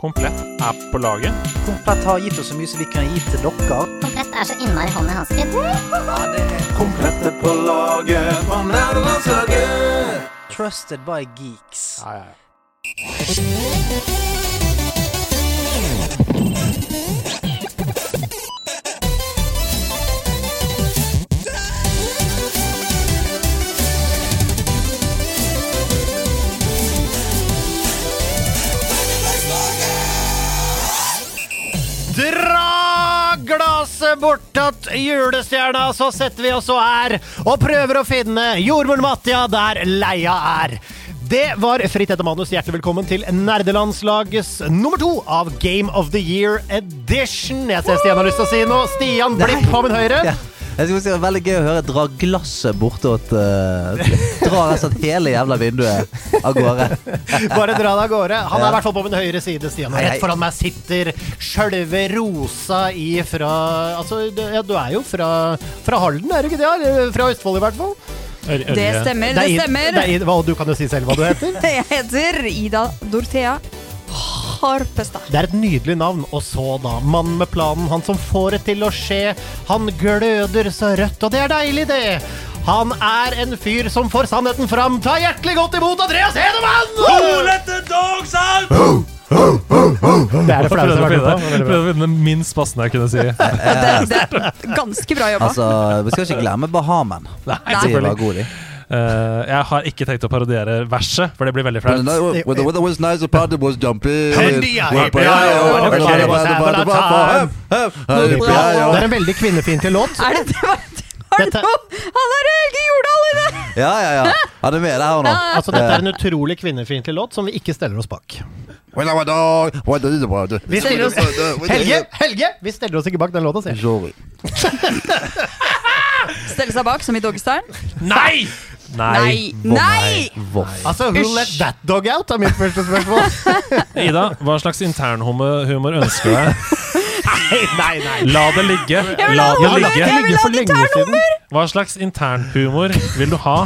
Komplett er på laget. Komplett har gitt oss så mye som vi kan gi til dere. Komplett er så innmari hånd i hanske. er på laget på nerdelandslaget. Trusted by geeks. Ja, ja, ja. Bortatt julestjerna, så setter vi oss og er og prøver å finne jordmor Matja der Leia er. Det var Fritt etter manus. Hjertelig velkommen til nerdelandslagets nummer to av Game of the Year Edition. Jeg ser Stian har lyst til å si noe. Stian Blipp på min høyre. Ja. Jeg skulle si det var Veldig gøy å høre dra glasset bortåt uh, Dra rett hele jævla vinduet av gårde. Bare dra det av gårde. Han er i hvert fall på min høyre side, Stian. Og rett foran meg sitter sjølve Rosa ifra Altså, du- ja, du er jo fra, fra Halden, er du ikke det? Fra Østfold, i hvert fall. Det stemmer, det er- stemmer. det er- hva, du kan jo si selv hva du heter. Jeg heter Ida Dorthea Harpestad. Det er et nydelig navn. Og så, da. Mannen med planen. Han som får det til å skje. Han gløder så rødt, og det er deilig, det. Han er en fyr som får sannheten fram. Ta hjertelig godt imot Andreas Hedemann! let the dogs out! Det er det flaueste jeg har vært med på. Prøvde å finne den minst passende jeg kunne si. Det, det er ganske bra jobba. Altså, Vi skal ikke glemme Bahamen. Nei, selvfølgelig. Eh, jeg har ikke tenkt å parodiere verset, for det blir veldig flaut. the, weather was nice, the party was jumping. Det er en veldig kvinnefiendtlig låt. Er det, det Dette- Han er Helge Jordal i det! Ja, ja, ja. Han er med der nå. Altså, dette er en utrolig kvinnefiendtlig låt som vi ikke steller oss bak. Vi oss Helge! Helge! Vi steller oss ikke bak den låta, sier. Stelle seg bak, som i Doggestyle? Nei! Nei! Nei! Nei! Voff. Altså, who let that dog out, er mitt første spørsmål. Ida, hva slags internhumor ønsker du deg? Nei, nei, nei. La det ligge. La det ligge. Jeg vil ha internhumor! Hva slags internhumor vil du ha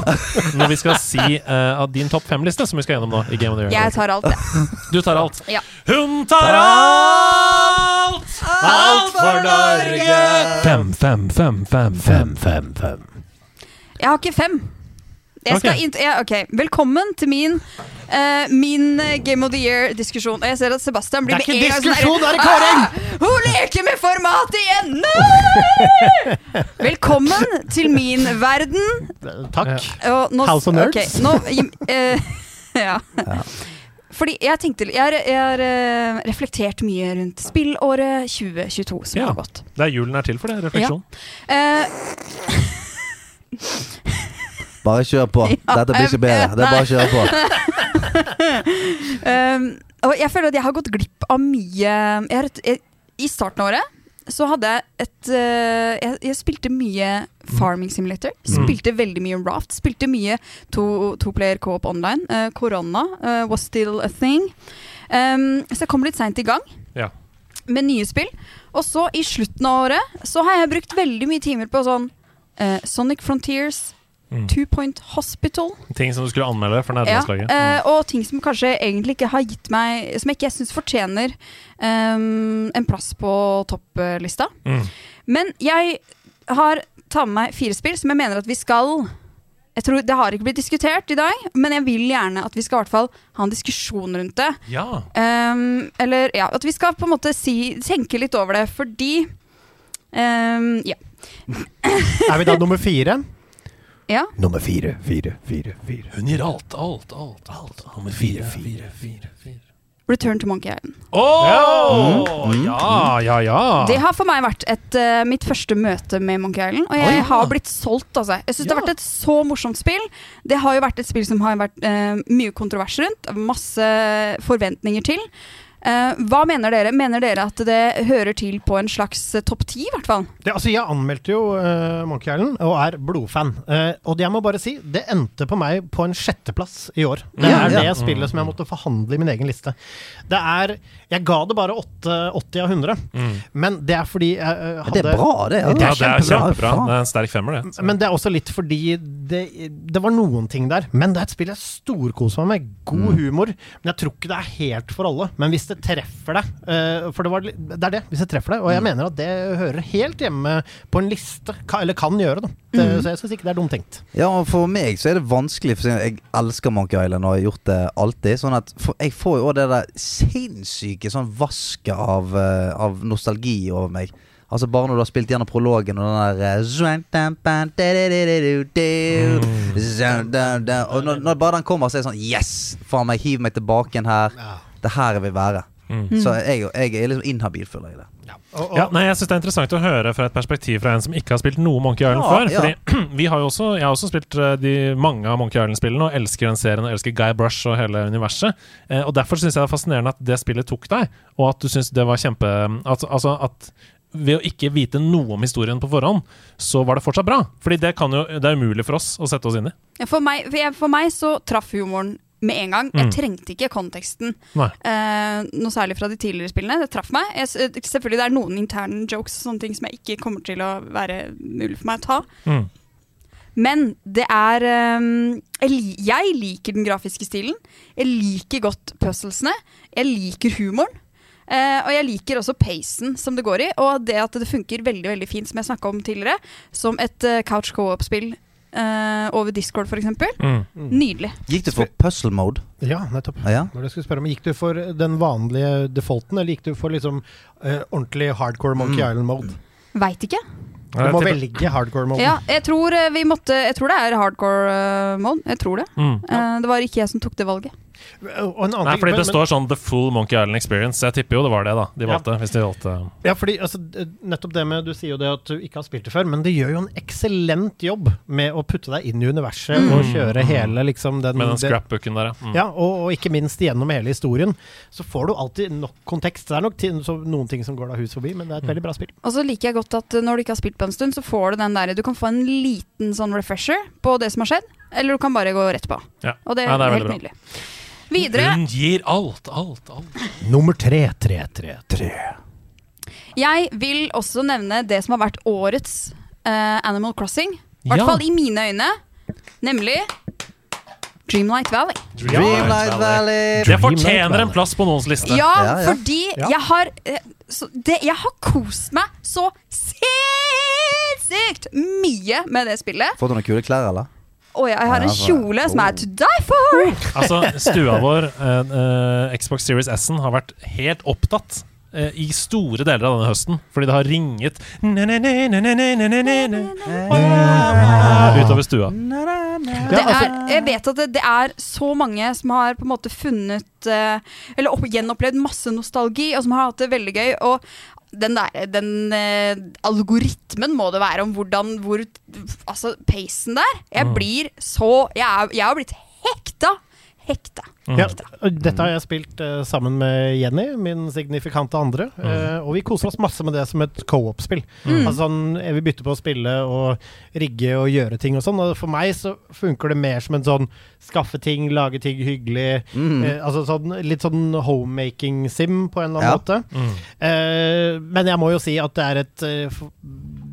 når vi skal si uh, av din topp fem-liste, som vi skal gjennom nå? i Game of the Year? Jeg tar alt, jeg. Du tar alt. Ja. Hun tar alt! Fem, fem, fem, fem, fem. fem, fem. Jeg har ikke fem. Jeg skal Ok. int- ja, ok, Velkommen til min uh, Min eh, Game of the Year-diskusjon. Og jeg ser at Sebastian Det blir er ikke med en gang diskusjon, sånn det der, er kåring! «Ah, Hun leker med formatet igjen! Nei! Velkommen til min verden. Takk. Og nå, House of Nerds. Okay, nå, eh, ja. Fordi jeg tenkte Jeg har, eh, reflektert mye rundt spillåret 2022 som Ja. har gått. Det er julen er til for det. Refleksjon. Eh, Bare kjør på. Dette blir ikke bedre. Det er bare å kjøre på. Um, og jeg føler at jeg har gått glipp av mye jeg har jeg, I starten av året så hadde jeg et uh, jeg, jeg spilte mye Farming Simulator. Spilte veldig mye Raft. Spilte mye to, to player co-op online. Uh, Korona uh, was still a thing. Um, så jeg kom litt seint i gang Ja. med nye spill. Og så i slutten av året så har jeg brukt veldig mye timer på sånn Sonic Frontiers, Mm. Two Point Hospital. Ting som du skulle anmelde for Ja, nærmestlaget. eh, og ting som kanskje egentlig ikke har gitt meg Som jeg ikke syns fortjener um, en plass på topplista. Mm. Men jeg har tatt med meg fire spill som jeg mener at vi skal jeg tror Det har ikke blitt diskutert i dag, men jeg vil gjerne at vi skal i hvert fall ha en diskusjon rundt det. Ja. Um, eller ja, at vi skal på en måte si, tenke litt over det, fordi um, Ja. Er vi da nummer fire? Ja. Nummer fire, fire, fire, fire. Hun gir alt, alt, alt. alt. Nummer fire, fire, fire, fire. Return to Monkey Island. Åh! Ja, ja, ja. Det har for meg vært et, uh, mitt første møte med Monkey Island. Og jeg oh, ja. har blitt solgt, altså. Jeg syns det har vært et så morsomt spill. Det har jo vært et spill som har vært uh, mye kontrovers rundt. Masse forventninger til. Eh, hva mener dere? Mener dere at det hører til på en slags eh, topp ti, i hvert fall? Det, altså, jeg anmeldte jo uh, Monkey Island og er blodfan. Uh, og jeg må bare si, det endte på meg på en sjetteplass i år. Det Ja, er ja. det spillet som jeg måtte forhandle i min egen liste. Det er Jeg ga det bare 8, 80 av 100, Mm. men det er fordi jeg Men hadde det er bra, det. Det Ja, er det er kjempebra. kjempebra. Det er en sterk femmer, det. Men det er også litt fordi det, det var noen ting der. Men det er et spill jeg storkoser meg med. God humor. Men jeg tror ikke det er helt for alle. Men hvis det treffer deg. uh, for det, var, det er det, hvis det treffer deg. Og Mm. jeg mener at det hører helt hjemme på en liste. Ka, eller kan gjøre, da. Det, Mm. Så jeg syns ikke det er dumt tenkt. Ja, for meg så er det vanskelig, for jeg elsker Monkey Island og har gjort det alltid. Sånn at for, Jeg får jo også det der sinnssyke sånn vasket av, eh, av nostalgi over meg. Altså Bare når du har spilt gjennom prologen og den der. Og når, når bare den kommer, så er det sånn Yes! Faen meg, hiv meg tilbake igjen her. Det er her jeg vil være. Mm. Så jeg, jeg er liksom inhabil, føler jeg det. Og, og, Ja, nei, jeg synes Det er interessant å høre fra et perspektiv fra en som ikke har spilt noe Monkey Island Ja, før. ja. Fordi vi har jo også Jeg har også spilt eh, de mange av Monkey Island-spillene og elsker den serien og elsker Guy Brush og hele universet. Eh, og Derfor syns jeg det er fascinerende at det spillet tok deg, og at du syns det var kjempe at, Altså at ved å ikke vite noe om historien på forhånd, så var det fortsatt bra. Fordi det, kan jo, det er umulig for oss å sette oss inn i. For meg, for, jeg, for meg så traff humoren med en gang. Jeg Mm. trengte ikke konteksten. Nei. Eh, noe særlig fra de tidligere spillene. Det traff meg. Jeg, selvfølgelig det er noen interne jokes og sånne ting som jeg ikke kommer til å være mulig for meg å ta. Mm. Men det er um, jeg, jeg liker den grafiske stilen. Jeg liker godt puzzlesene. Jeg liker humoren. Uh, og jeg liker også pacen som det går i, og det at det funker veldig veldig fint, som jeg snakka om tidligere, som et uh, couch co-op-spill eh, over Discord, f.eks. Mm. Nydelig. Gikk du for puzzle mode? ja, nettopp. Ja. Når jeg spørre om, Gikk du for den vanlige defaulten, eller gikk du for liksom uh, ordentlig hardcore Monkey Mm. Island mode? Veit ikke. Du må velge hardcore mode. Ja, jeg tror eh, vi måtte Jeg tror det er hardcore mode. Jeg tror det. Mm. Uh, det var ikke jeg som tok det valget. Og en annen Nei, ting- fordi men- det står sånn The Full Monkey Island Experience. Jeg tipper jo det var det da de Ja. valgte. Hvis de valgte Ja, fordi altså, nettopp det med Du sier jo det at du ikke har spilt det før, men det gjør jo en eksellent jobb med å putte deg inn i universet Mm. og kjøre hele liksom den, Med den scrapbooken der, ja. Mm. Ja, og, og ikke minst gjennom hele historien. Så får du alltid nok kontekst. Det er nok ti- så noen ting som går deg hus forbi, men det er et veldig bra spill. Og så liker jeg godt at eh, når du ikke har spilt på en stund, så får du den der Du kan få en liten sånn refresher på det som har skjedd, eller du kan bare gå rett på. Ja. Og det Nei, er, det er helt nydelig. bra. Videre. Hun gir alt, alt, alt. Nummer tre, tre, tre, tre. Jeg vil også nevne det som har vært årets eh, Animal Crossing. I hvert Ja. fall i mine øyne. Nemlig Dreamlight Valley. Dreamlight Valley. Det fortjener en plass på noens liste. Ja, Ja, ja. fordi Ja. jeg har eh, så det, Jeg har kost meg så sinnssykt mye med det spillet. Fått du noen kule klær, eller? Og jeg har en kjole som er to die for! Altså, stua vår, eh, eh, Xbox Series S-en, har vært helt opptatt eh, i store deler av denne høsten. Fordi det har ringet utover stua. Det altså- er, jeg vet at det, det er så mange som har på en måte funnet eh, Eller opp, gjenopplevd masse nostalgi, og som har hatt det veldig gøy. Og den, der, den eh, algoritmen må det være om hvordan hvor, Altså, pacen der. Jeg Mm. blir så Jeg, er, jeg har blitt hekta. Hekta. Mm. Ja, dette har jeg spilt uh, sammen med Jenny, min signifikante andre. eh, og vi koser oss masse med det som et co-op-spill. Mm. Altså sånn, Vi bytter på å spille og rigge og gjøre ting og sånn. Og for meg så funker det mer som en sånn skaffe ting, lage ting hyggelig. Mm. Uh, altså sånn, Litt sånn homemaking-sim på en eller annen Ja. måte. Mm. Eh, men jeg må jo si at det er et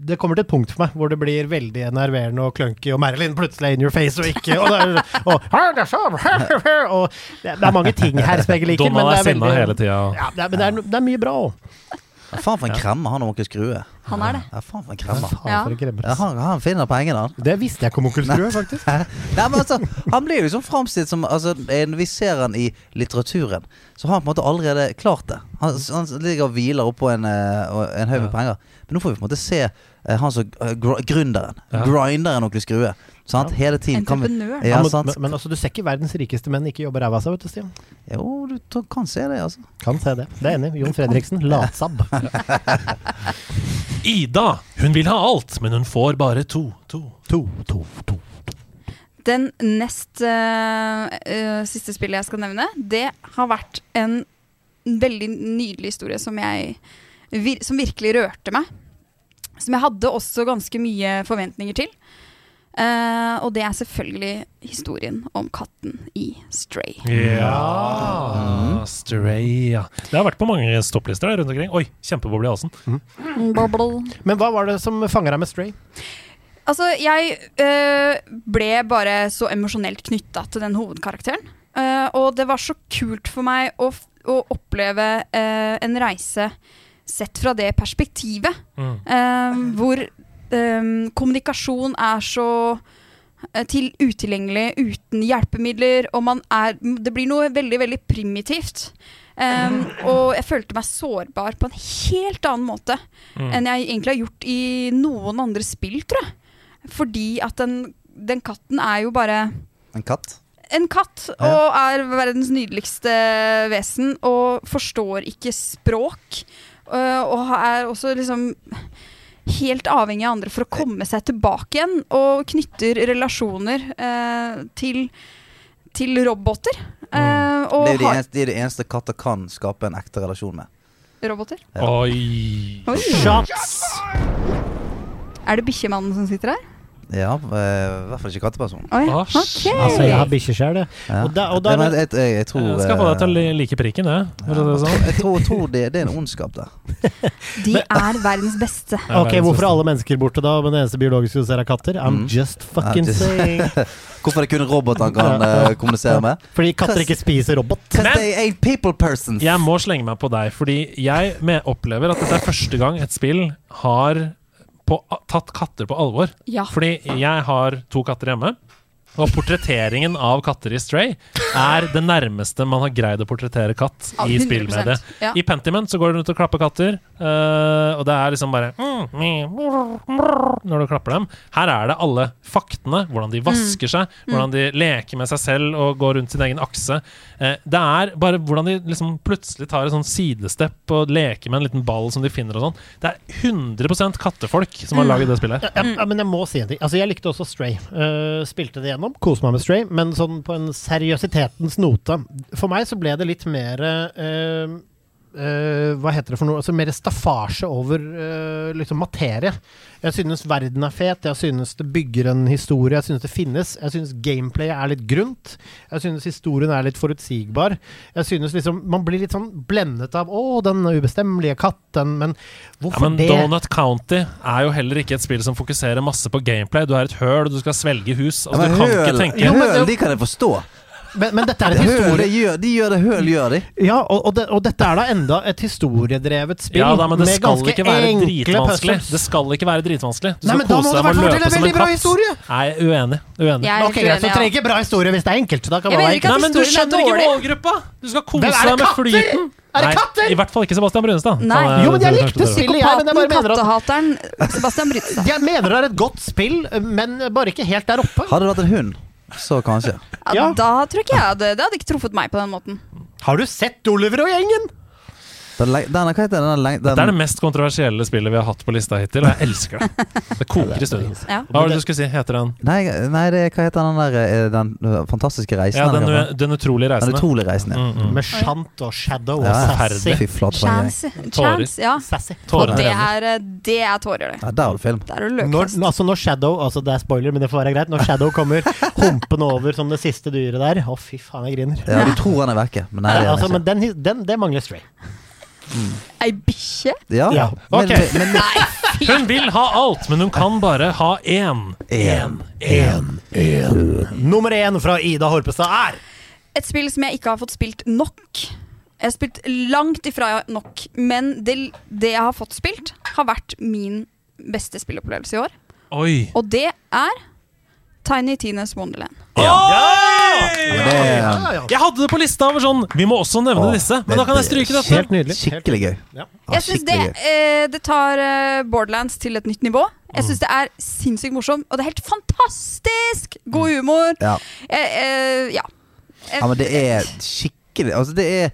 Det kommer til et punkt for meg hvor det blir veldig enerverende og clunky, og Marilyn plutselig in your face og ikke Og, det er, og, og det, det er mange ting her Spegelliken. men det er sinna veldig- hele tida. Ja, det er, men det er, det er mye bra òg. Ja, faen for en kremmer han onkel Skrue. Han er det. Ja, faen for en kremmer. Ja. Ja, han, han finner pengene, han. Det visste jeg ikke om onkel Skrue, faktisk. Nei, men altså, Han blir jo liksom framstilt som altså, en- Vi ser han i litteraturen, så har han på en måte allerede klart det. Han, han ligger og hviler oppå en, eh, en haug med penger. Men nå får vi på en måte se han som eh, gr gründeren. Ja. Grinderen onkel Skrue. Sant? Hele tiden kan vi Entreprenør. Ja, Ja, men, sant. men, men altså, du ser ikke verdens rikeste menn ikke jobbe ræva av seg, vet du, Stian. Jo, du kan se det, altså. Kan se det. Det er enig. Jon Fredriksen, latsabb. Ida! Hun vil ha alt, men hun får bare to. To. To, to, to. Den nest uh, eh, siste spillet jeg skal nevne, det har vært en veldig nydelig historie som jeg vir Som virkelig rørte meg. Som jeg hadde også ganske mye forventninger til. Uh, og det er selvfølgelig historien om katten i Stray. Ja Stray, ja. Det har vært på mange stopplister der rundt omkring. Oi, kjempeboble i halsen. Mm. Men hva var det som fanga deg med Stray? Altså, jeg uh, ble bare så emosjonelt knytta til den hovedkarakteren. Uh, og det var så kult for meg å f å oppleve en reise sett fra det perspektivet. Mm. Eh, hvor eh, kommunikasjon er så eh, til utilgjengelig uten hjelpemidler, og man er Det blir noe veldig, veldig primitivt. Um, og jeg følte meg sårbar på en helt annen måte Mm. enn jeg egentlig har gjort i noen andre spill, tror jeg. Fordi at den, den katten er jo bare En katt? en katt Ja. og er verdens nydeligste vesen og forstår ikke språk. Øh, og er også liksom helt avhengig av andre for å komme seg tilbake igjen. Og knytter relasjoner eh, til, til roboter. Eh, og Det er de eneste, de er det eneste katter kan skape en ekte relasjon med. roboter. Ja. Oi. Oi. Shots! Er det bikkjemannen som sitter her? Ja, eh, i hvert fall ikke katteperson. Oi, Å, ok. Altså, jeg har bikkje sjøl. Ja. Og da- og da- Det- jeg, jeg, jeg tror Jeg skal få deg til å eh, like prikken, jeg. Ja. det sånn. Jeg tror, tror det, det er en ondskap der. De er verdens beste. Det Ok, Hvorfor er alle mennesker borte da, men det eneste biologiske du ser er katter? I'm Mm. just fucking Ja, just- saying. Hvorfor det kun robotene kan uh, kommunisere med? Fordi katter ikke spiser robot. Men- they ain't people persons. Jeg må slenge meg på deg, fordi jeg opplever at dette er første gang et spill har på, tatt katter på alvor. Ja. Fordi jeg har to katter hjemme. Og portretteringen av katter i Stray er det nærmeste man har greid å portrettere katt i spillmediet. Ja. I Pentiment så går du rundt og klapper katter, eh, og det er liksom bare mm, mm, Når du klapper dem. Her er det alle faktene. Hvordan de vasker seg, hvordan de leker med seg selv og går rundt sin egen akse. Uh, det er bare hvordan de liksom plutselig tar et sånn sidestepp og leker med en liten ball som de finner og sånn. Det er 100% kattefolk som har laget det spillet. Ja, ja, men jeg må si en ting. Altså, jeg likte også Stray. Uh, spilte det gjennom, koste meg med Stray, men sånn på en seriøsitetens note. For meg så ble det litt mer eh, eh, Hva heter det for noe? Altså Mer staffasje over uh, liksom materie. Jeg synes verden er fet, jeg synes det bygger en historie, jeg synes det finnes. Jeg synes gameplayet er litt grunt. Jeg synes historien er litt forutsigbar. Jeg synes liksom Man blir litt sånn blendet av 'Å, den ubestemmelige katten', men Ja, men det? Donut County er jo heller ikke et spill som fokuserer masse på gameplay. Du er et høl, du skal svelge hus. Altså, Ja, men du kan høl, ikke tenke høl, de kan jeg forstå. Men, men dette er et historie... gjør, de gjør det høl gjør de. Ja, og, og, det, og dette er da enda et historiedrevet spill Ja da, men det med skal ganske ikke være enkle dritvanskelig. puzzles. Det skal ikke være dritvanskelig. Du Nei, men da må kose du deg med å i hvert fall løpe fortelle som veldig en katt. historie. Nei, uenig. uenig. Jeg er Ok, greit, så uenig, ja. trenger ikke bra historie hvis det er enkelt. Da kan Jeg man mener ikke at Nei, men du er skjønner ikke målgruppa! Du skal kose deg med katter? flyten. Er det Nei. I hvert fall ikke Sebastian Brunestad. Nei. Han er- Jo, men jeg likte spillet, jeg, men jeg bare mener at Sebastian Brunestad. Jeg mener det er et godt spill, men bare ikke helt der oppe. Hadde det vært en hund, så kanskje. Ja, Ja. Da tror ikke jeg det, Det hadde ikke truffet meg på den måten. Har du sett Oliver og gjengen? Den, le- den, hva heter den? den, den Det er det mest kontroversielle spillet vi har hatt på lista hittil, og jeg elsker det. Det koker i studio. Ja. Hva var det du skulle si? Heter den? Nei, nei det, hva heter den der eh, Den uh, fantastiske reisen? Ja, den, den, den utrolige den utrolige reisen, ja. Mm, mm. Med Shant og Shadow og Sassy. Fy flate. Chance. Chance, ja. Sassy. Tårer. Og det er, eh, det er tårer, det. Ja, der er du film. Der er Når, altså når Shadow altså Det er spoiler, men det får være greit. Når Shadow kommer humpende over som det siste dyret der Å, fy faen, jeg griner. Ja, Du tror han er vekke, men nei, det er altså, han men den, his- den, det mangler Stray. Ei bikkje? Ja, Ja. Ok. men, men, Hun vil ha alt, men hun kan bare ha én. en. Nummer én fra Ida Horpestad er Et spill som jeg ikke har fått spilt nok. Jeg har spilt langt ifra nok, men det, det jeg har fått spilt, har vært min beste spillopplevelse i år. Oi! Og det er Tiny Tines Wonderland. Ja, ja. Jeg hadde det på lista over sånn Vi må også nevne Åh, disse, men det- da kan jeg stryke dette. Helt nydelig. Skikkelig gøy. Ja. Jeg syns det, eh, det tar eh, Borderlands til et nytt nivå. Jeg syns det er sinnssykt morsomt, og det er helt fantastisk! God humor. Ja. Eh, eh, ja. ja, men det er skikkelig Altså, det er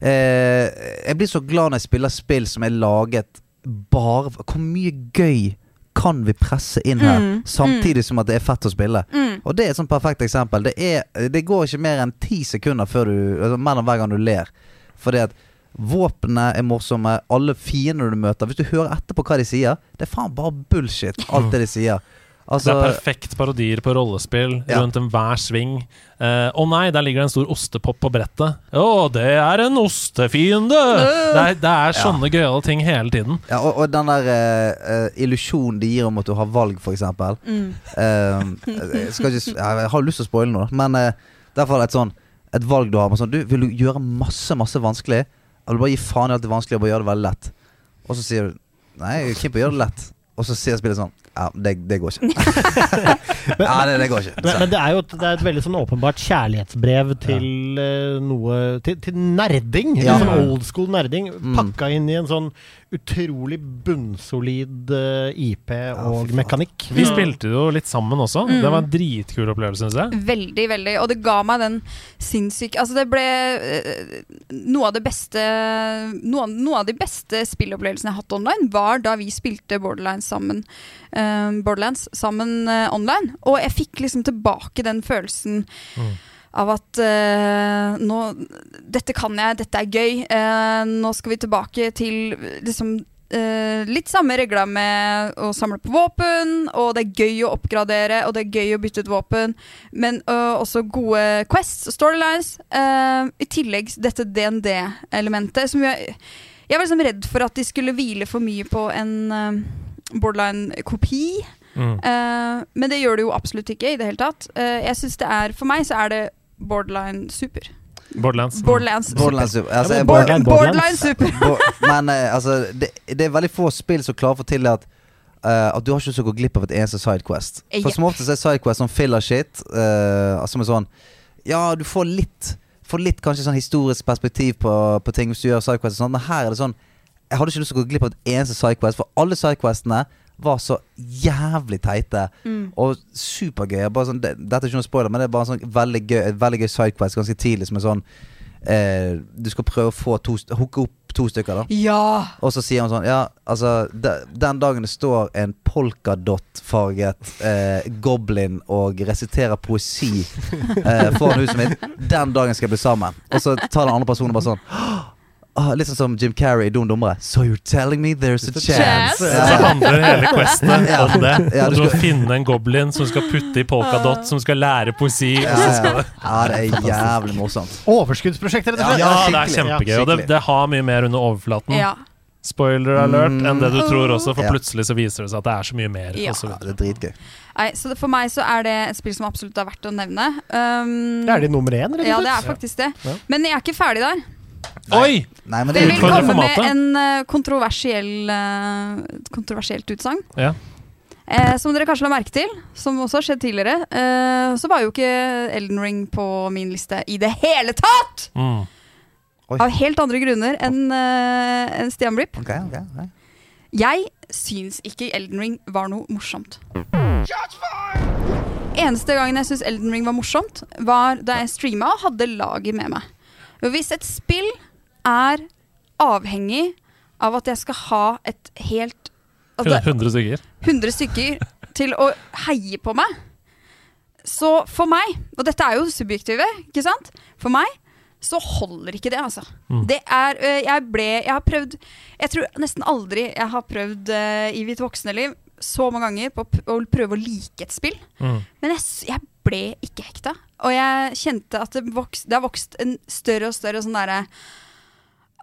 eh, Jeg blir så glad når jeg spiller spill som er laget bare Hvor mye gøy kan vi presse inn her, Mm, samtidig som at det er fett å spille? Mm. Og det er et sånt perfekt eksempel. Det, er, det går ikke mer enn ti sekunder før du, altså, mellom hver gang du ler. Fordi at våpnene er morsomme, alle fiendene du møter Hvis du hører etterpå hva de sier, det er faen bare bullshit, alt det de sier. Altså, det er perfekt parodier på rollespill Ja. rundt enhver sving. Eh, Å nei, der ligger det en stor ostepop på brettet. Å, det er en ostefiende! Det er, det er sånne gøyale ting hele tiden. Ja, og, og den der eh, eh, illusjonen de gir om at du har valg, eksempel. Mm. Eh, jeg, ikke, jeg har lyst til å spoile noe, men uh, derfor er det et sånn et valg du har. Sånn, du vil du gjøre masse, masse vanskelig. Eller bare gi faen i alt det vanskelige og bare gjøre det veldig lett. Og så sier du Nei, jeg er keen på å gjøre det lett. Og så sier spillet sånn Ja, det, det går ikke. ja, det, det går ikke. Men, men det er jo et, det er et veldig sånn åpenbart kjærlighetsbrev til eh, noe Til, til nerding. Ja. Sånn old school nerding. Mm. Pakka inn i en sånn utrolig bunnsolid uh, IP og mekanikk. Vi spilte jo litt sammen også. Mm. Det var en dritkul opplevelse, syns jeg. Veldig, veldig. Og det ga meg den sinnssyke Altså, det ble uh, noe av det beste noe noe av de beste spillopplevelsene jeg har hatt online, var da vi spilte Borderline sammen. Eh, Borderlands sammen eh, online. Og jeg fikk liksom tilbake den følelsen av at eh, nå Dette kan jeg, dette er gøy. eh, nå skal vi tilbake til liksom eh, litt samme regler med å samle på våpen, og det er gøy å oppgradere, og det er gøy å bytte ut våpen, men også gode quests og storylines. eh, I tillegg dette DND-elementet, som jeg, jeg var liksom redd for at de skulle hvile for mye på en borderline-kopi. Mm. Uh, men det gjør det jo absolutt ikke i det hele tatt. Uh, jeg synes det er, For meg så er det borderline super. Borderlands. Borderlands super. Borderlands Super. Altså, ja, Borderline- Borderline super. Men uh, altså, det, det er veldig få spill som klarer å fortelle at eh, At du har ikke lyst til å gå glipp av et eneste sidequest. For yep. som oftest er sidequest sånn filler shit. eh, som er sånn Ja, du får litt Får litt kanskje sånn historisk perspektiv på, på ting hvis du gjør sidequest. og Sånn, men her er det sånn Jeg hadde ikke lyst til å gå glipp av et eneste sidequest, for alle sidequestene var så jævlig teite Mm. og supergøy. Bare sånn, det, dette er ikke noe spoiler, men det er bare sånn veldig gøy, veldig gøy sidequest ganske tidlig som er sånn eh, Du skal prøve å få to, hooke opp to stykker, da. Ja! Og så sier han sånn Ja, altså de, Den dagen det står en polkadott-farget eh, goblin og resiterer poesi eh, foran huset mitt, den dagen skal jeg bli sammen. Og så tar den andre personen bare sånn ah, Litt sånn som Jim Carrey i Don Dummere. So you're telling me there's a chance? Ja. Så handler hele questet Ja. om det. Ja, du skal... Å finne en goblin som skal putte i polkadott, som skal lære poesi. Ja, så skal Ja, det er jævlig morsomt. Overskuddsprosjekt, rett og slett. Ja, det er kjempegøy. Og det, det har mye mer under overflaten. ja. Spoiler alert enn det du tror også, for Ja. plutselig så viser det seg at det er så mye mer. Ja. Ja, det er dritgøy. Nei, så For meg så er det et spill som absolutt er verdt å nevne. Um, Det er de nummer én, rett og Ja, det er faktisk det. Ja. Men jeg er ikke ferdig der. Oi! Nei, men det er vil komme med en eh, kontroversiell eh, kontroversielt utsagn. Ja. Eh, som dere kanskje la merke til, som også har skjedd tidligere, eh, så var jo ikke Elden Ring på min liste i det hele tatt! Mm. Av helt andre grunner enn eh, en Stian Blipp. Okay, okay, okay. Jeg syns ikke Elden Ring var noe morsomt. Eneste gangen jeg syns Elden Ring var morsomt, var da jeg streama og hadde laget med meg. Hvis et spill er avhengig av at jeg skal ha et helt altså, 100 stykker. 100 stykker til å heie på meg. Så for meg, og dette er jo subjektive, ikke sant? For meg så holder ikke det, altså. Mm. Det er Jeg ble Jeg har prøvd Jeg tror nesten aldri jeg har prøvd uh, i mitt voksne liv så mange ganger på å prøve å like et spill. Mm. Men jeg, jeg ble ikke hekta. Og jeg kjente at det, vokst, det har vokst en større og større sånn derre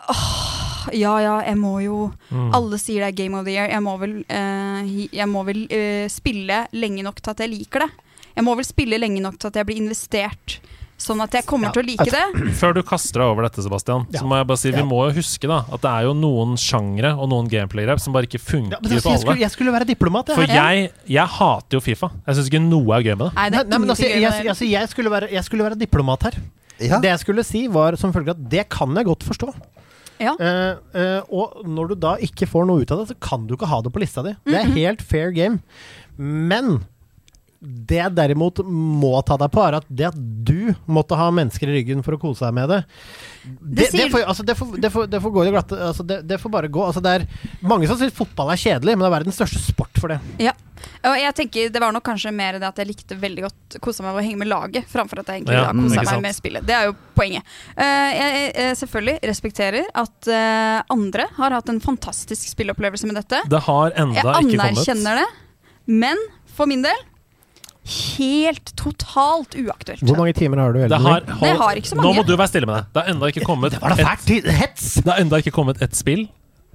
Åh, ja ja, jeg må jo Mm. Alle sier det er Game of the Year. Jeg må vel, eh, jeg må vel eh, spille lenge nok til at jeg liker det. Jeg må vel spille lenge nok til at jeg blir investert, sånn at jeg kommer Ja, til å like det. Før du kaster deg over dette, Sebastian, Ja. så må jeg bare si vi Ja. må jo huske da at det er jo noen sjangre og noen gameplay-grep som bare ikke funker på jeg, skulle, alle. jeg skulle være diplomat. jeg. For jeg, jeg hater jo Fifa. Jeg syns ikke noe er gøy med det. Nei, det Nei, men altså, jeg, jeg, altså, jeg, skulle være, jeg skulle være diplomat her. Ja. Det jeg skulle si, var som følge at det kan jeg godt forstå. Ja. Eh, eh, og når du da ikke får noe ut av det, så kan du ikke ha det på lista di. Det er helt fair game. Men det jeg derimot må ta deg på, er at det at du måtte ha mennesker i ryggen for å kose deg med det Det, det, får, altså, det, får, det, får, får gå i det glatte. Altså, det, det får bare gå. Altså, det er mange som syns fotball er kjedelig, men det er verdens største sport for det. Ja. Og jeg tenker Det var nok kanskje mer det at jeg likte veldig godt kosa meg med å henge med laget, framfor at jeg egentlig Ja, kosa meg sant. med spillet. Det er jo poenget. Uh, jeg, jeg selvfølgelig respekterer at uh, andre har hatt en fantastisk spillopplevelse med dette. Det har enda Jeg ikke kommet. anerkjenner det, men for min del helt totalt uaktuelt. Hvor mange timer har du? Det har? Det har ikke så mange. Nå må du være stille med deg. Det har enda ikke kommet Det var da et, det har enda ikke kommet et spill,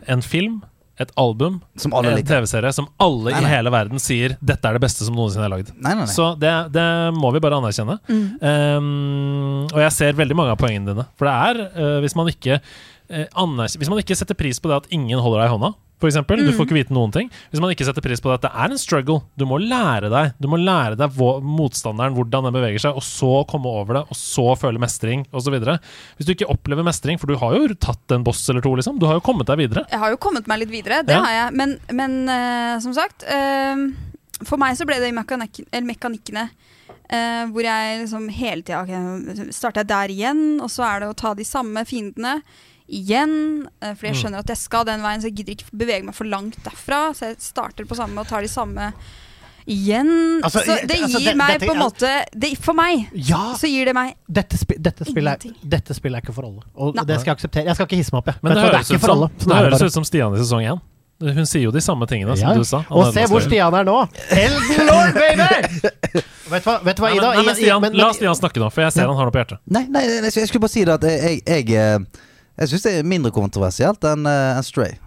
en film, et album, Som alle en. TV-serie, som alle Nei, i hele verden sier 'dette er det beste som noensinne er lagd'. Nei, nei, nei. Så det, det må vi bare anerkjenne. Um, og jeg ser veldig mange av poengene dine. For det er, uh, hvis man ikke uh, anerk- Hvis man ikke setter pris på det at ingen holder deg i hånda, for eksempel, du får ikke vite noen ting. Hvis man ikke setter pris på det at det er en struggle, du må lære deg Du må lære deg hvor, motstanderen, hvordan den beveger seg, og så komme over det, og så føle mestring, osv. Hvis du ikke opplever mestring, for du har jo tatt en boss eller to, liksom, du har jo kommet deg videre. Jeg har jo kommet meg litt videre, det Ja. har jeg. Men, men uh, som sagt uh, For meg så ble det i mekanik eller mekanikkene Uh, hvor jeg liksom hele tida okay, Starter jeg der igjen, og så er det å ta de samme fiendene igjen. for fordi jeg Mm. skjønner at jeg skal den veien, så jeg gidder ikke bevege meg for langt derfra. Så jeg starter på samme og tar de samme igjen. Altså, så det altså, gir det- meg dette- på en måte det, For meg Ja! så gir det meg Dette, spi dette, spillet er, dette spillet er ikke for alle. Og Nei. det skal jeg akseptere. Jeg skal ikke hisse meg opp, jeg. Men Men det høres, er ut ikke for som, alle. det Sånn det høres ut som Stian i sesong én. Hun sier jo de samme tingene som du sa. Og se hvor Stian er nå! Elden Lord, baby! vet du hva, vet du hva Nei, men, Ida? nei, men Stian, men- la Stian snakke nå, for jeg ser nei, han har noe på hjertet. Nei, nei, jeg, jeg skulle bare si det at jeg Jeg, jeg, syns det er mindre kontroversielt enn uh, Stray.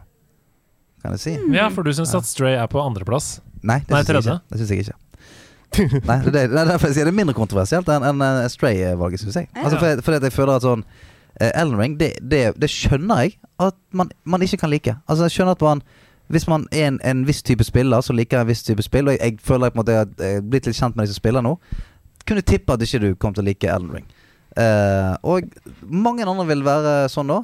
Kan jeg si? Ja, for du syns at Stray er på andreplass. Nei, det Nei, syns jeg ikke. Det synes jeg ikke. Nei, det, er det, det er derfor jeg sier det er mindre kontroversielt enn en, en Stray-valget, syns jeg. Altså, fordi, fordi at jeg føler at sånn uh, Elden Ring, det, det, det skjønner jeg at man, man ikke kan like. Altså jeg skjønner at man hvis man er en, en viss type spiller, så liker jeg en viss type spill. Og jeg, jeg føler jeg på en måte jeg har blitt litt kjent med de som spiller nå. Kunne tippe at ikke du kom til å like Elden Ring. Eh, og mange andre vil være sånn da.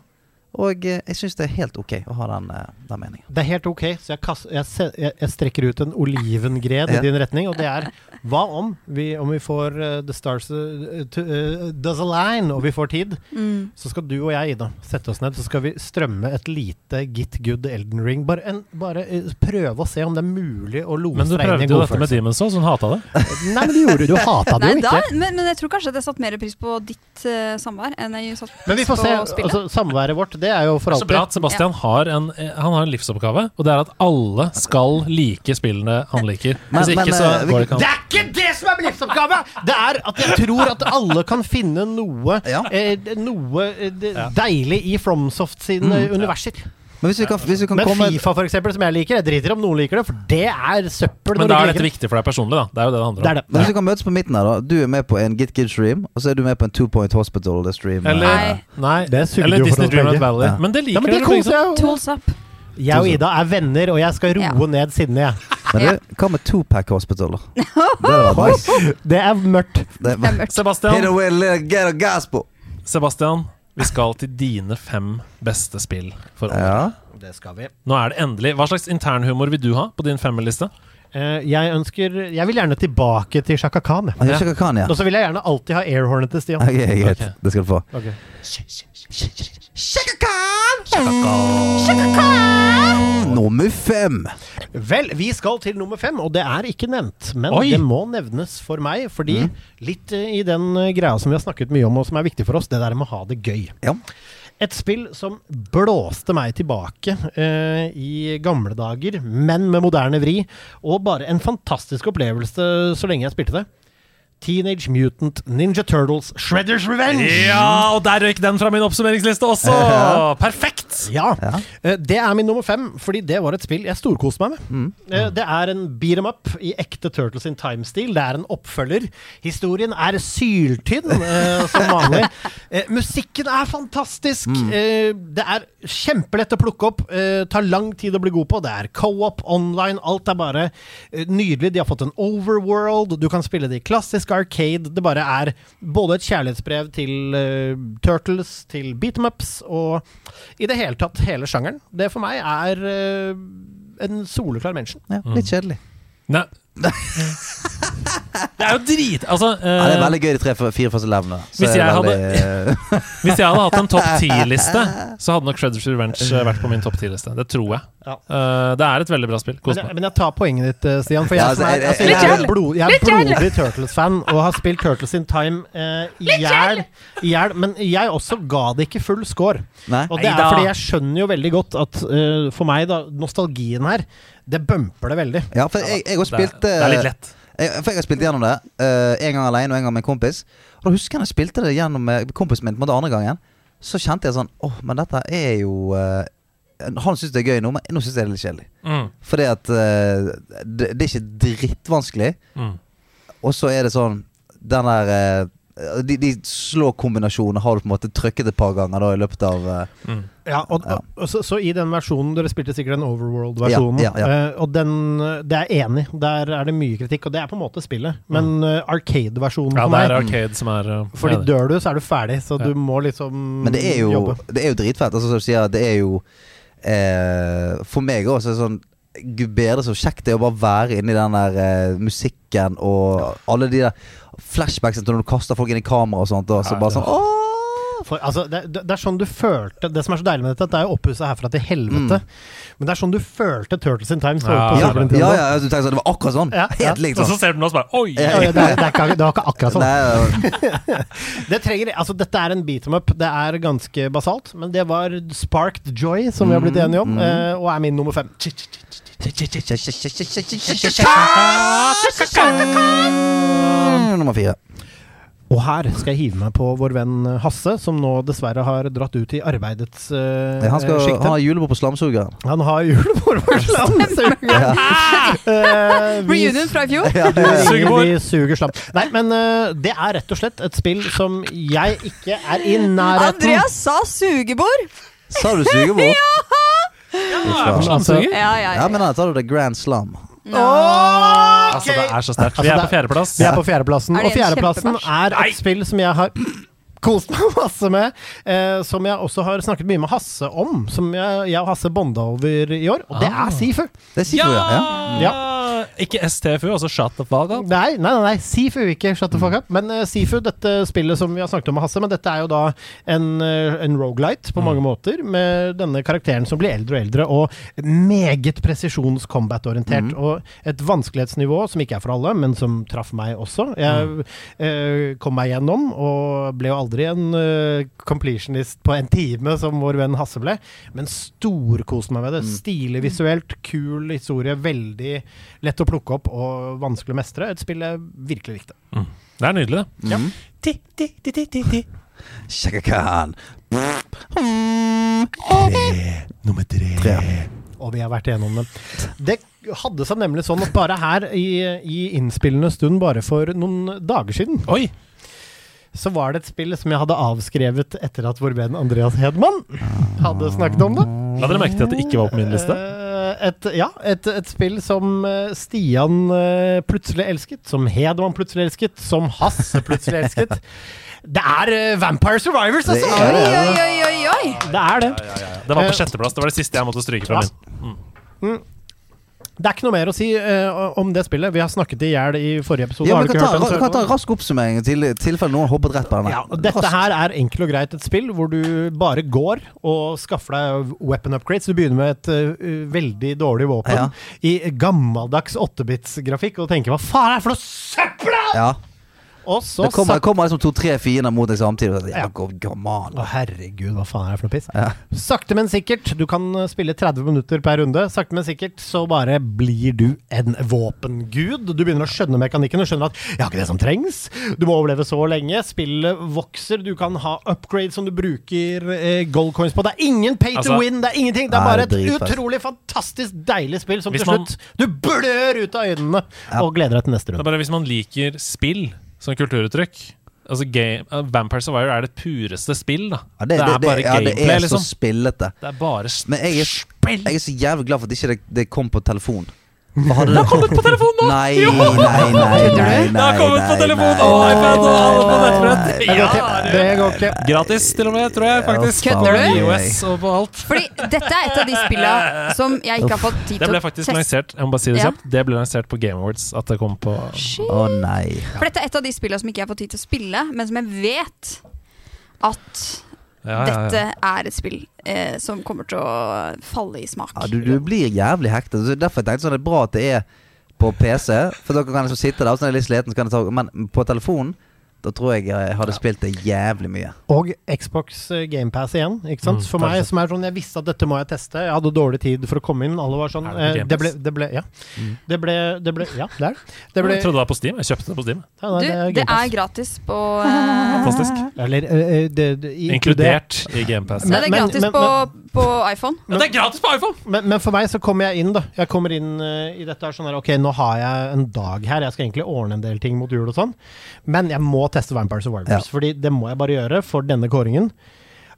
Og eh, jeg syns det er helt ok å ha den, eh, den meningen. Det er helt ok, så jeg, kast, jeg, jeg, strekker ut en olivengred Ja. i din retning, og det er hva om vi, om vi får uh, The Stars uh, to, uh, Does Align, og vi får tid, mm. så skal du og jeg, Ida, sette oss ned, så skal vi strømme et lite Git Good Elden Ring. Bare, en, bare prøve å se om det er mulig å lose Men du prøvde jo dette med Demons Demon's så hun hata det. Nei, men du gjorde Du hata det jo jo da, ikke. men, men jeg tror kanskje at jeg satte mer pris på ditt uh, samvær enn jeg satte Men vi får se. Altså, samværet vårt, det er jo for Så bra at Sebastian har en, eh, han har en livsoppgave, og det er at alle skal like spillene han liker. Men- Hvis ikke, men, så eh, går det ikke Det er ikke det som er min livsoppgave! Det er at jeg tror at alle kan finne noe Ja. eh, Noe eh, de- deilig i Fromsoft sine universer. Men hvis vi kan, hvis vi kan Men komme Fifa, for eksempel, som jeg liker, jeg driter om noen liker det, for det er søppel. Men da er dette viktig for deg personlig, da. Det er jo det det handler om. Det det. Men hvis vi kan møtes på midten her, da. Du er med på en Git Kid stream, og så er du med på en Two Point Hospital-stream. Eller, Nei. nei, Det eller Disney Dreamland. Valley. Ja. Men det Ja, liker men det dere begge to. jeg. Tools up. Jeg og Ida er venner, og jeg skal roe Ja. ned sinnene, jeg. Men du, hva med Tupac Hospital, da? Det nice. Det er mørkt. Det er mørkt. Sebastian. Sebastian, vi skal til dine fem beste spill for året. Ja. Det skal vi. Nå er det endelig. Hva slags internhumor vil du ha på din femmerliste? Uh, jeg ønsker Jeg vil gjerne tilbake til Shaka Khan. jeg. ja. kan, ja. Og så vil jeg gjerne alltid ha airhornet til Stian. Okay, okay. Det skal du få. Ok. Nummer fem. Vel, vi skal til nummer fem, og det er ikke nevnt. Men Oi. det må nevnes for meg, fordi Mm. litt eh, i den eh, greia som vi har snakket mye om, og som er viktig for oss, det der med å ha det gøy. Ja. Et spill som blåste meg tilbake eh, i gamle dager, men med moderne vri, og bare en fantastisk opplevelse så lenge jeg spilte det. Teenage Mutant Ninja Turtles Shredders Revenge! Ja, og der røyk den fra min oppsummeringsliste også! Perfekt! Ja. Ja. Eh, Det er min nummer fem, fordi det var et spill jeg storkoste meg med. Mm. Eh, Det er en beat em up i ekte Turtles in Time-stil. Det er en oppfølger. Historien er syltynn, eh, som vanlig. Eh, musikken er fantastisk. Mm. Eh, det er kjempelett å plukke opp. Tar lang tid å bli god på. Det er co-op, online. Alt er bare nydelig. De har fått en overworld. Du kan spille det i klassisk arcade. Det bare er både et kjærlighetsbrev til uh, Turtles, til beat em ups, og i det hele tatt hele sjangeren. Det for meg er uh, en soleklar mention. Ja, litt kjedelig. Nei. Det er jo drit... Altså Ja, det er eh, veldig gøy de tre fire første levelene. Hvis jeg veldig, Hvis jeg hadde hatt en topp ti-liste, så hadde nok Shredders Revenge eh, vært på min topp ti-liste. Det tror jeg. Ja. Uh, det er et veldig bra spill. Kos Men, meg. men jeg tar poenget ditt, eh, Stian. For jeg, Ja, altså, er, altså, jeg- jeg er, en blod, jeg er blodig Turtles-fan og har spilt Turtles in Time uh, i hjel. Men jeg også ga det ikke full score. Nei? Og det er fordi jeg skjønner jo veldig godt at uh, for meg, da, nostalgien her, det bumper det veldig. Ja, for jeg, jeg har Det er, spilt det er litt lett. Jeg, for jeg har spilt gjennom det eh, en gang alene og en gang med en kompis. Og da husker jeg jeg spilte det gjennom med kompisen min på andre gangen. Så kjente jeg sånn Åh, men dette er jo eh, Han syns det er gøy nå, men nå syns jeg det er litt kjedelig. Mm. Fordi at uh, det, det er ikke drittvanskelig, Mm. og så er det sånn Den der eh, de, de slå kombinasjoner har du på en måte trykket et par ganger da i løpet av eh, Mm. Ja, og, Ja. og så, så i den versjonen Dere spilte sikkert den Overworld-versjonen. Ja, ja, ja. eh, og den eh, Det er enig. Der er det mye kritikk, og det er på en måte spillet. Men uh, Arcade-versjonen Ja, det er Arcade som er uh, Fordi dør du, så er du ferdig. Så Ja. du må liksom Men det er jo, jobbe. det er jo dritfett. Altså, som du sier, det er jo eh, For meg også sånn Gud bedre så kjekt det er å bare være inni den der eh, musikken og alle de der flashbacksene når du kaster folk inn i kamera og sånt. Og så Ja, bare sånn ja. Åh! For, altså, det, det det er sånn du følte Det som er så deilig med dette, at det er jo oppussa herfra til helvete. Men det er sånn du følte Turtles in Time. Ja, Ja, Super ja, Nintendo. ja, du tenker sånn, det var akkurat sånn. Ja, ja. Helt likt Og sånn. så ser du den og så bare Oi! Ja, Ja, ja, det, er, det, er ikke, det var ikke akkurat sånn. Nei, Det trenger, altså Dette er en beat em up. Det er ganske basalt, men det var Sparked Joy, som vi har blitt enige om, Mm, mm. eh, og er min nummer fem. Nummer fire. Og her skal jeg hive meg på vår venn Hasse, som nå dessverre har dratt ut i arbeidets uh, Ja, han, skal, sjikte. har julebord på Slamsugeren. Han har julebord på slamsugeren! uh, Reunion fra i fjor. Sugebord. Vi suger slam. Nei, men uh, det er rett og slett et spill som jeg ikke er i nærheten Andreas sa sugebord! Sa du sugebord? Ja, faen. slamsuger. Ja, ja, Ja, men da tar du det Grand Slam. Altså, det er så sterkt. Vi Altså, er på fjerdeplass. Vi er på fjerdeplassen, Er det og en fjerdeplassen kjempebæsj? er et spill som jeg har kost meg masse med. Eh, som jeg også har snakket mye med Hasse om. Som jeg, jeg og Hasse bonda over i år. Og det Ah. er Sifu. Det er Sifu, ja. ja. Ikke STFU, altså Shut the fuck up. Nei, nei, nei, Sifu, ikke shut the fuck up. Men uh, Sifu, dette spillet som vi har snakket om med Hasse, men dette er jo da en, uh, en rogelight på mange måter, med denne karakteren som blir eldre og eldre, og meget presisjons-combat-orientert. Og et vanskelighetsnivå som ikke er for alle, men som traff meg også. Jeg uh, kom meg gjennom, og ble jo aldri en uh, completionist på en time, som vår venn Hasse ble, men storkoste meg med det. Stilig visuelt, kul historie, veldig lett å plukke opp og vanskelig å mestre. Et spill jeg virkelig likte. Det er nydelig, det. Ja. Ti, ti, ti, ti, ti, ti. Shaka Khan. Nummer tre. Tre. Og vi har vært igjennom det. Det hadde seg nemlig sånn at bare her i, i innspillende stund, bare for noen dager siden, Oi! så var det et spill som jeg hadde avskrevet etter at vår venn Andreas Hedman hadde snakket om det. La dere merke til at det ikke var på min liste? Et, ja, et, et spill som eh, Stian eh, plutselig elsket, som Hedman plutselig elsket, som Hasse plutselig elsket. Det er eh, Vampire Survivors, Det altså! er det. Oi, oi, oi, oi, oi. Det er det. Det var på sjetteplass. Det var det siste jeg måtte stryke fra Ja. min. Det er ikke noe mer å si uh, om det spillet. Vi har snakket i hjel i forrige episode. Ja, du kan ta, den? kan ta en rask oppsummering til tilfelle noen hoppet rett på denne. Ja, dette rask. her er enkelt og greit et spill hvor du bare går og skaffer deg weapon upgrades. Du begynner med et uh, veldig dårlig våpen Ja. i gammeldags 8-bits-grafikk og tenker 'hva faen er det for noe søppel?! Ja. Og så Det kommer, kommer liksom to-tre fiender mot deg samtidig. Ja. Å, herregud, hva faen er det for noe piss? Ja. Sakte, men sikkert. Du kan uh, spille 30 minutter per runde. Sakte, men sikkert så bare blir du en våpengud. Du begynner å skjønne mekanikken Du skjønner at 'jeg har ikke det som trengs'. Du må overleve så lenge. Spillet vokser. Du kan ha upgrades som du bruker eh, gold coins på. Det er ingen pay to Altså- win. Det er ingenting. Det er bare et er utrolig fantastisk deilig spill som Hvis til man- slutt Du blør ut av øynene Ja. og gleder deg til neste runde. Det er bare Hvis man liker spill som kulturuttrykk altså game, uh, Vampire Survivor er det pureste spill. da Ja, det, er bare ja, det gameplay, er liksom. så spillete. Det er bare spill. Men jeg er, jeg er så jævlig glad for at ikke det, ikke kom på telefon. For har det kommet på telefon nå! Nei, nei, nei, nei, nei, nei, Det har kommet på telefon og iPad og alle på nettbrett. Det går ikke. Det. Gratis, til og med, tror jeg faktisk. Kødder du? iOS og på alt. Fordi dette er et av de spillene som jeg ikke har fått tid Det til ble å faktisk teste. lansert Jeg må bare si det Ja. kjapt Det ble lansert på Game Awards at det kom på. Å nei. For dette er et av de spillene som ikke jeg har fått tid til å spille, men som jeg vet at ja, ja, ja. dette er et spill eh, som kommer til å falle i smak. Ja, du, du blir jævlig hektet. Så Derfor jeg tenkte sånn det er bra at det er på PC. For dere kan liksom sitte der, og så er jeg litt sliten, så kan jeg ta Men på telefonen, da tror jeg jeg hadde spilt det jævlig mye. Og Xbox GamePass igjen. Ikke sant? Mm, for meg som er sånn Jeg visste at dette må jeg teste. Jeg hadde dårlig tid for å komme inn. Alle var sånn det eh, Det ble, det ble Ja. Mm. Det ble, det ble Ja, det er det. Ble Jeg trodde det var på Steam. Jeg kjøpte det på Steam. ja, nei, Du, det er det er gratis på uh... Fantastisk. Eller uh, eh, det, det, Inkludert i GamePass. Nei, det er gratis men- på, på iPhone. Ja, det er gratis på iPhone! Men, men for meg så kommer jeg inn, da. Jeg kommer inn uh, i dette her sånn her Ok, nå har jeg en dag her. Jeg skal egentlig ordne en del ting mot jul og sånn. Men jeg må teste Vampire Survivors. Ja. Fordi det må jeg bare gjøre for denne kåringen.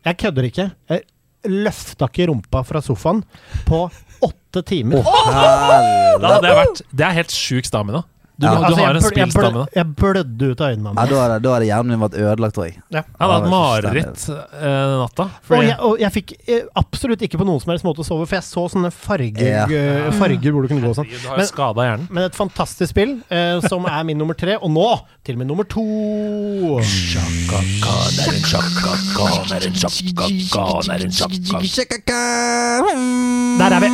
Jeg kødder ikke. Jeg løfta ikke rumpa fra sofaen på åtte timer. Da hadde jeg vært Det er helt sjuk stamina. Du, Ja. du Altså, har en spillstamme? jeg blødde ut av øynene Ja, da hadde, da hadde hjernen min vært ødelagt, tror jeg. Ja. Jeg hadde hatt mareritt eh, natta. Og jeg, og jeg fikk eh, absolutt ikke på noen som helst måte sove, for jeg så sånne farger, Ja. eh, farger hvor du kunne gå og sånn. Men-. Men et fantastisk spill, eh, som er min nummer tre. Og nå til og med nummer to. Der er vi.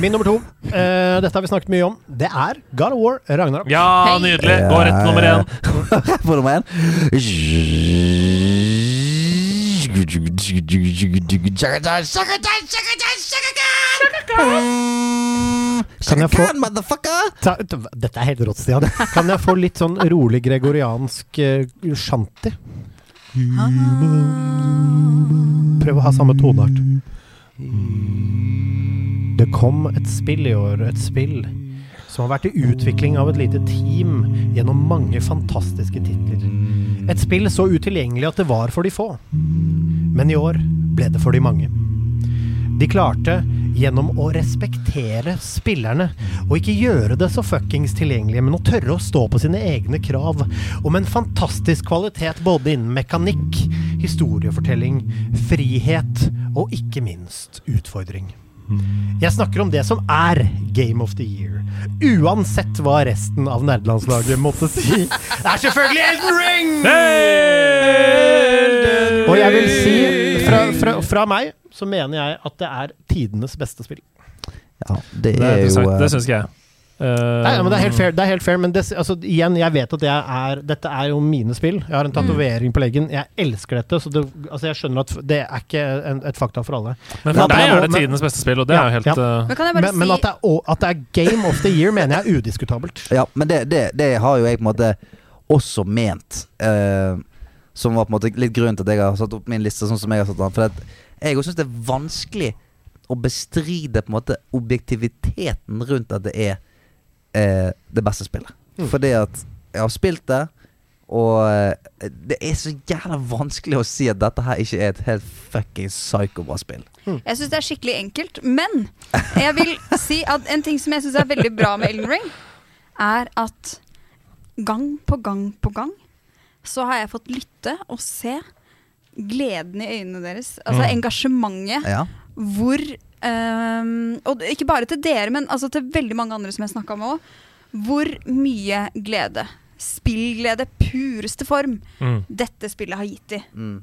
Min nummer to. Eh, dette har vi snakket mye om. Det er God of War Ragnarok. Ja, nydelig! Gå rett til nummer én. På nummer én. Kan jeg få-! Ta, dette er helt rått, Stian. Kan jeg få litt sånn rolig gregoriansk uh, shanty? Prøv å ha samme toneart. Det kom et spill i år, et spill som har vært i utvikling av et lite team gjennom mange fantastiske titler. Et spill så utilgjengelig at det var for de få. Men i år ble det for de mange. De klarte, gjennom å respektere spillerne, og ikke gjøre det så fuckings tilgjengelig, men å tørre å stå på sine egne krav, om en fantastisk kvalitet både innen mekanikk, historiefortelling, frihet og ikke minst utfordring. Jeg snakker om det som er Game of the Year. Uansett hva resten av nerdelandslaget måtte si. Det er selvfølgelig Elden Ring! Og jeg vil si, fra, fra, fra meg, så mener jeg at det er tidenes beste spill. Ja, det Det, er jo eh, det syns ikke jeg. Eh, Nei, men det er helt fair, det er helt fair men det, altså, igjen, jeg vet at jeg er, dette er jo mine spill. Jeg har en tatovering på leggen. Jeg elsker dette, så det, altså, jeg skjønner at det er ikke en, et fakta for alle. Men for deg er det men- tidenes beste spill, og det er jo helt Ja, eh, Men kan jeg Men, men at, det er, at det er Game of the Year, mener jeg er udiskutabelt. Ja, men det, det, det har jo jeg på en måte også ment. Uh, som var på en måte litt grunnen til at jeg har satt opp min liste sånn som jeg har satt den. For at jeg også syns det er vanskelig å bestride på en måte objektiviteten rundt at det er eh, det beste spillet. Fordi at jeg har spilt det, og eh, det er så jævla vanskelig å si at dette her ikke er et helt fucking psykobra spill. Mm. Jeg syns det er skikkelig enkelt, men jeg vil si at en ting som jeg syns er veldig bra med Elden Ring, er at gang på gang på gang så har jeg fått lytte og se gleden i øynene deres. Altså Mm. engasjementet. Ja. Hvor ehm, Og ikke bare til dere, men altså til veldig mange andre som jeg snakka med òg. Hvor mye glede, spillglede, pureste form, mm. dette spillet har gitt de. Mm.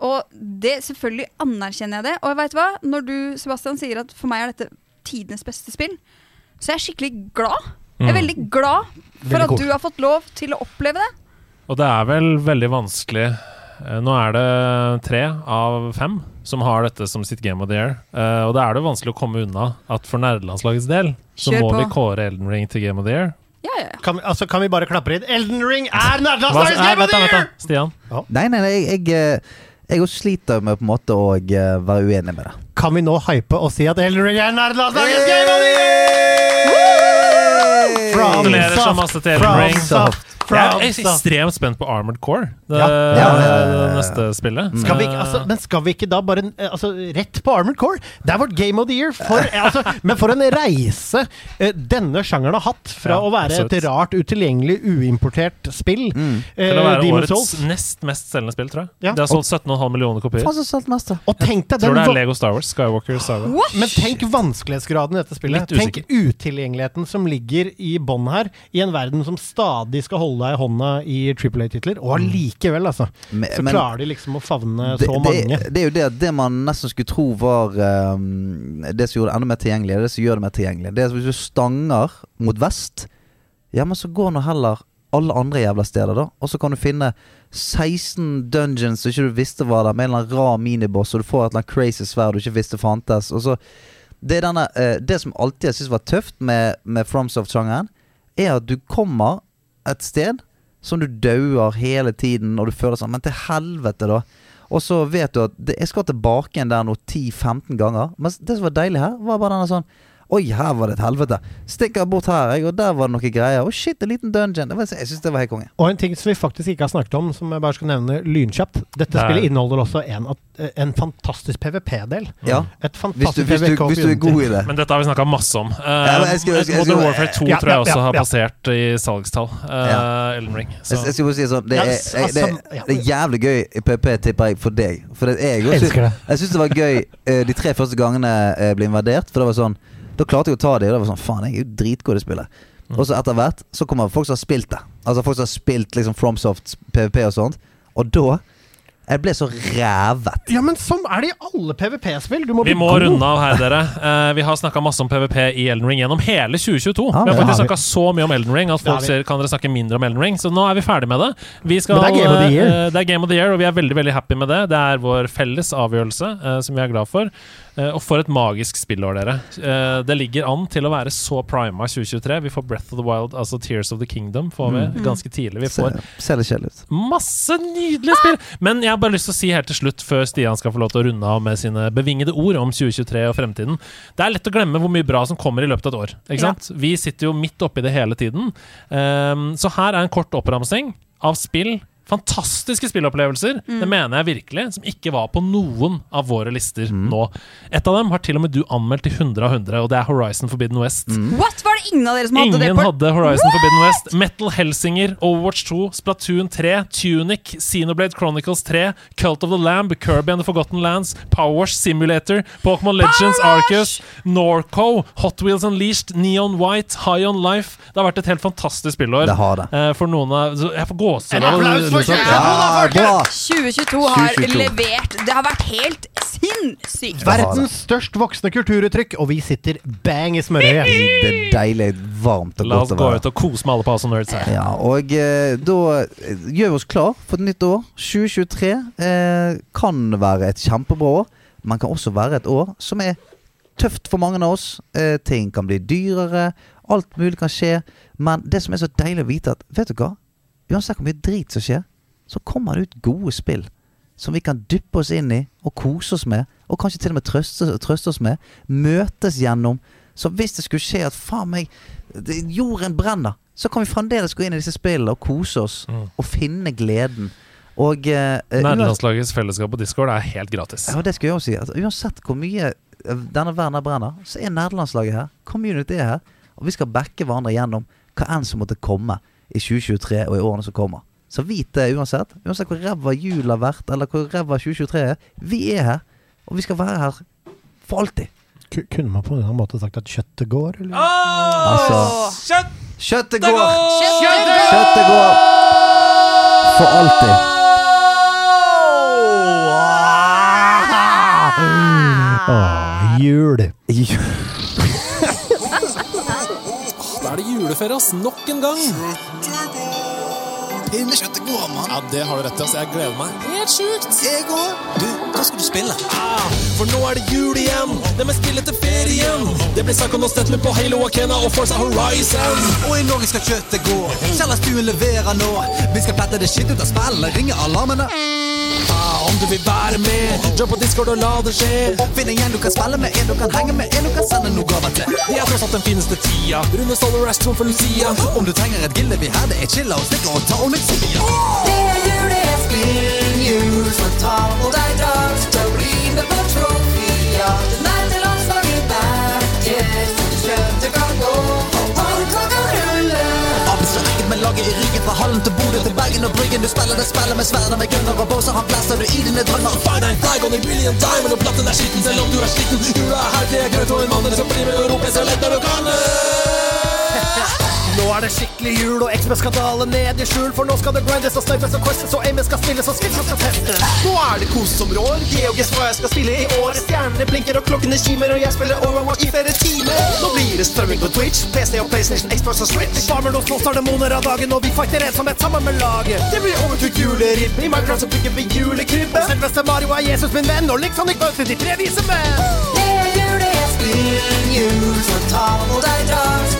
Og det, selvfølgelig anerkjenner jeg det. Og vet du hva? Når du, Sebastian, sier at for meg er dette tidenes beste spill, så er jeg skikkelig glad. Jeg er Mm. veldig glad for Veldig at du har fått lov til å oppleve det. Og det er vel veldig vanskelig Nå er det tre av fem som har dette som sitt Game of the Year. Uh, og da er det vanskelig å komme unna at for nerdelandslagets del så Kjør må på. vi kåre Elden Ring til Game of the Year. Ja, ja, ja. Kan vi, altså, kan vi bare klappe inn? Elden Ring er Hva, nerdelandslagets nei, Game of vent, da, the vent, Year! Stian? Nei, nei, nei, jeg, jeg, eh, jeg også sliter med på en måte å eh, være uenig med det. Kan vi nå hype og si at Elden Ring er nerdelandslagets Game of the Year? From Gratulerer så soft, masse til Elden from Ring. soft, Jeg er ekstremt spent på Armored Core, det, Ja. Ja, ja, ja, ja. det neste spillet. Skal vi, altså, men skal vi ikke da bare altså, Rett på Armored Core! Det er vårt Game of the Year! For, altså, men for en reise eh, denne sjangeren har hatt fra Ja, å være et rart, utilgjengelig, uimportert spill Mm. eh, Til å være Demon's årets Souls. nest mest selgende spill, tror jeg. Ja. Det har solgt 17,5 millioner kopier. Og tenk deg Tror det er Lego Star Wars, Skywalker Star What? Men tenk vanskelighetsgraden i dette spillet. Tenk utilgjengeligheten som ligger i bånn her, i en verden som stadig skal holde deg i hånda i Triple A-titler. Og allikevel, altså. Men- Så men- klarer de liksom å favne det, så mange. Det, det er jo det, det man nesten skulle tro var um, det som gjorde det enda mer tilgjengelig. Det som gjør det mer tilgjengelig. Det er at Hvis du stanger mot vest, ja, men så går nå heller alle andre jævla steder, da. Og så kan du finne 16 dungeons som ikke du visste var der, med en eller annen rar miniboss, og du får et eller annet crazy sverd du ikke visste fantes. Og så Det, er denne, eh, det som alltid jeg syns var tøft med, med FromSoft-sjangeren, er at du kommer et sted som du dauer hele tiden, og du føler sånn Men til helvete, da. Og så vet du at det, jeg skal tilbake igjen der nå 10-15 ganger. Men det som var deilig her, var bare denne sånn Oi, her var det et helvete. Stikker bort her, jeg, og der var det noe greier. Å shit, en liten dungeon. Det var, jeg syns det var helt konge. Og en ting som vi faktisk ikke har snakket om, som jeg bare skal nevne lynkjapt. Dette Det er- spillet inneholder også en, en fantastisk PVP-del. Ja. Et Hvis du, hvis, du, hvis du er god i det. Men dette har vi snakka masse om. Uh, Ja, jeg skal- jeg skal- jeg skal- Modern Warfare 2 Ja, tror jeg ja, også ja, har passert i salgstall. Uh, Elden Ring. Så. Jeg, jeg skal bare si sånn Det er, jeg, det, altså, det er jævlig gøy i PVP, tipper jeg, for deg. For det, jeg det. Jeg syns det var gøy eh, de tre første gangene jeg ble invadert. For det var sånn Da klarte jeg å ta det, og det var sånn Faen, jeg er jo dritgod i spillet. Og så etter hvert så kommer folk som har spilt det. Altså folk som har spilt liksom FromSoft, PVP og sånt. Og da Jeg ble så rævet. Ja, men sånn er det i alle PVP-spill. Du må Vi må god. runde av her, dere. Eh, vi har snakka masse om PVP i Elden Ring gjennom hele 2022. Ja, vi har faktisk ja, snakka så mye om Elden Ring at folk sier kan dere snakke mindre om Elden Ring. Så nå er vi ferdig med det. Vi skal, Men det er Game of the Year. eh, det er Game of the Year, og vi er veldig veldig happy med det. Det er vår felles avgjørelse, eh, som vi er glad for. Eh, og for et magisk spillår, dere. Eh, det ligger an til å være så prima 2023. Vi får Breath of the Wild, altså Tears of the Kingdom, får vi ganske tidlig. Vi får Ser, ut. Masse nydelige spill! Men jeg har bare lyst til å si helt til slutt, før Stian skal få lov til å runde av med sine bevingede ord om 2023 og fremtiden Det er lett å glemme hvor mye bra som kommer i løpet av et år. Ikke sant? Vi sitter jo midt oppi det hele tiden. Ehm, så her er en kort oppramsing av spill. Fantastiske spillopplevelser, det mener jeg virkelig, som ikke var på noen av våre lister nå. Et av dem har til og med du anmeldt til 100 av 100, og det er Horizon Forbidden West. What? Var det ingen av dere som hadde det Ingen hadde Horizon Forbidden West. Metal Helsinger, Overwatch 2, Splatoon 3, Tunic, Xenoblade Chronicles 3, Cult of the Lamb, Kirby and the Forgotten Lands, Powerwash Simulator, Pokémon Legends, Arcus, Norco, Hot Wheels Unleashed, Neon White, High On Life. Det har vært et helt fantastisk spillår. Det har det. Eh, for noen av Jeg får gåsehud En av å- applaus for Ja, 2022 har 2022. levert. Det har vært helt sinnssykt. Verdens størst voksne kulturuttrykk, og vi sitter bang i smørøyet. Det er deilig, varmt og La oss godt å gå være ut og kose med alle på Awesome Nerds her. Ja, og eh, da eh, gjør vi oss klar for et nytt år. 2023 eh, kan være et kjempebra år, men kan også være et år som er tøft for mange av oss. Eh, ting kan bli dyrere, alt mulig kan skje. Men det som er så deilig å vite, at vet du hva? Uansett hvor mye drit som skjer, så kommer det ut gode spill som vi kan dyppe oss inn i og kose oss med, og kanskje til og med trøste, trøste oss med. Møtes gjennom. Så hvis det skulle skje at faen meg jorden brenner, så kan vi fremdeles gå inn i disse spillene og kose oss Mm. og finne gleden. Og eh, eh, Nederlandslagets fellesskap på Discord er helt gratis. ja, det skal jeg også si. Altså, uansett hvor mye eh, denne verden brenner, så er nederlandslaget her. Community er her. Og vi skal backe hverandre gjennom hva enn som måtte komme i 2023 og i årene som kommer. Så vit det uansett. Uansett hvor ræva jul har vært, eller hvor ræva 2023 er. Vi er her. Og vi skal være her for alltid. K Kunne man på en måte sagt at kjøttet går, eller? Altså Kjøtt! Kjøttet går! går! går! Kjøttet går! For alltid. Åh, jul. Da er det juleferie, ass. Nok en gang. Kjøttet går, mann. Ja, det har du rett i. Altså, Jeg gleder meg. Helt sjukt. Jeg går. Du, hva skal du spille? Ah, for nå er det jul igjen. Det med spillet til ferien. Det blir Psychonauts med på Halo Akena og Forza Horizon. Og i Norge skal kjøttet gå. Kjellerstuen leverer nå. Vi skal plette det skitt ut av spillet, ringe alarmene. Om du vil være med, jobb på Discord og la det skje. Finn en gjeng du kan spille med, en du kan henge med, en du kan sende noe gaver til. Vi er tross alt den fineste tida. Rune Stoller er for Lucia. Om du trenger et gilde, vi her det er chilla og stikker og ta om litt sida. Det er jul, det er spill, jul som ta på deg drakt, Så blir med på trofea. Så laget i ryggen fra Hallen til Bodø til Bergen og Bryggen. Du spiller det spillet med sverdet med gunner og båser. Han blæster du i dine drømmer. Find a flag on a billion diamond Og platten er skitten selv om du er sliten Jula er her, det er grøt og en mann som blir med og roper så lett når du kan Nå er det skikkelig jul, og XB skal dale ned i skjul. For nå skal det grindes og snipes og questes, og aimen skal spilles og skills skal testes. Nå er det kos som rår. GeoGuess hva jeg skal spille i år. Stjernene blinker og klokkene kimer, og jeg spiller Overwatch i flere timer. Nå blir det strømming på Twitch, PC og PlayStation, Xbox og Switch. Farmer nå slåss er demoner av dagen, og vi fighter ensomhet sammen med laget. Det blir overtok juleribbe. I Minecraft så bygger vi julekrybbe. Selveste Mario er Jesus min venn, og liksom ikke møter de tre vise menn. Det er jul, det er spill, jul som tar på deg drar.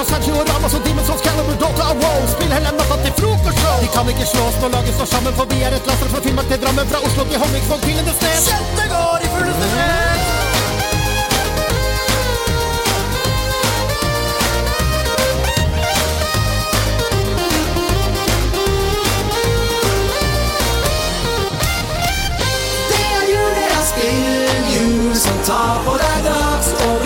Ta Sergio Ramos og Demons og Scalibur, Dota og WoW. Spill hele natta til frokostshow. De kan ikke slå oss når laget står sammen, for vi er et laster fra Finnmark til Drammen, fra Oslo til Honningsvåg til sted. Kjente går i fulleste fred. Jul, som tar på deg dags og med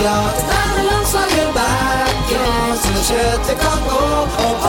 på troféjakt. Denne landslaget backer, så kjøttet kan gå.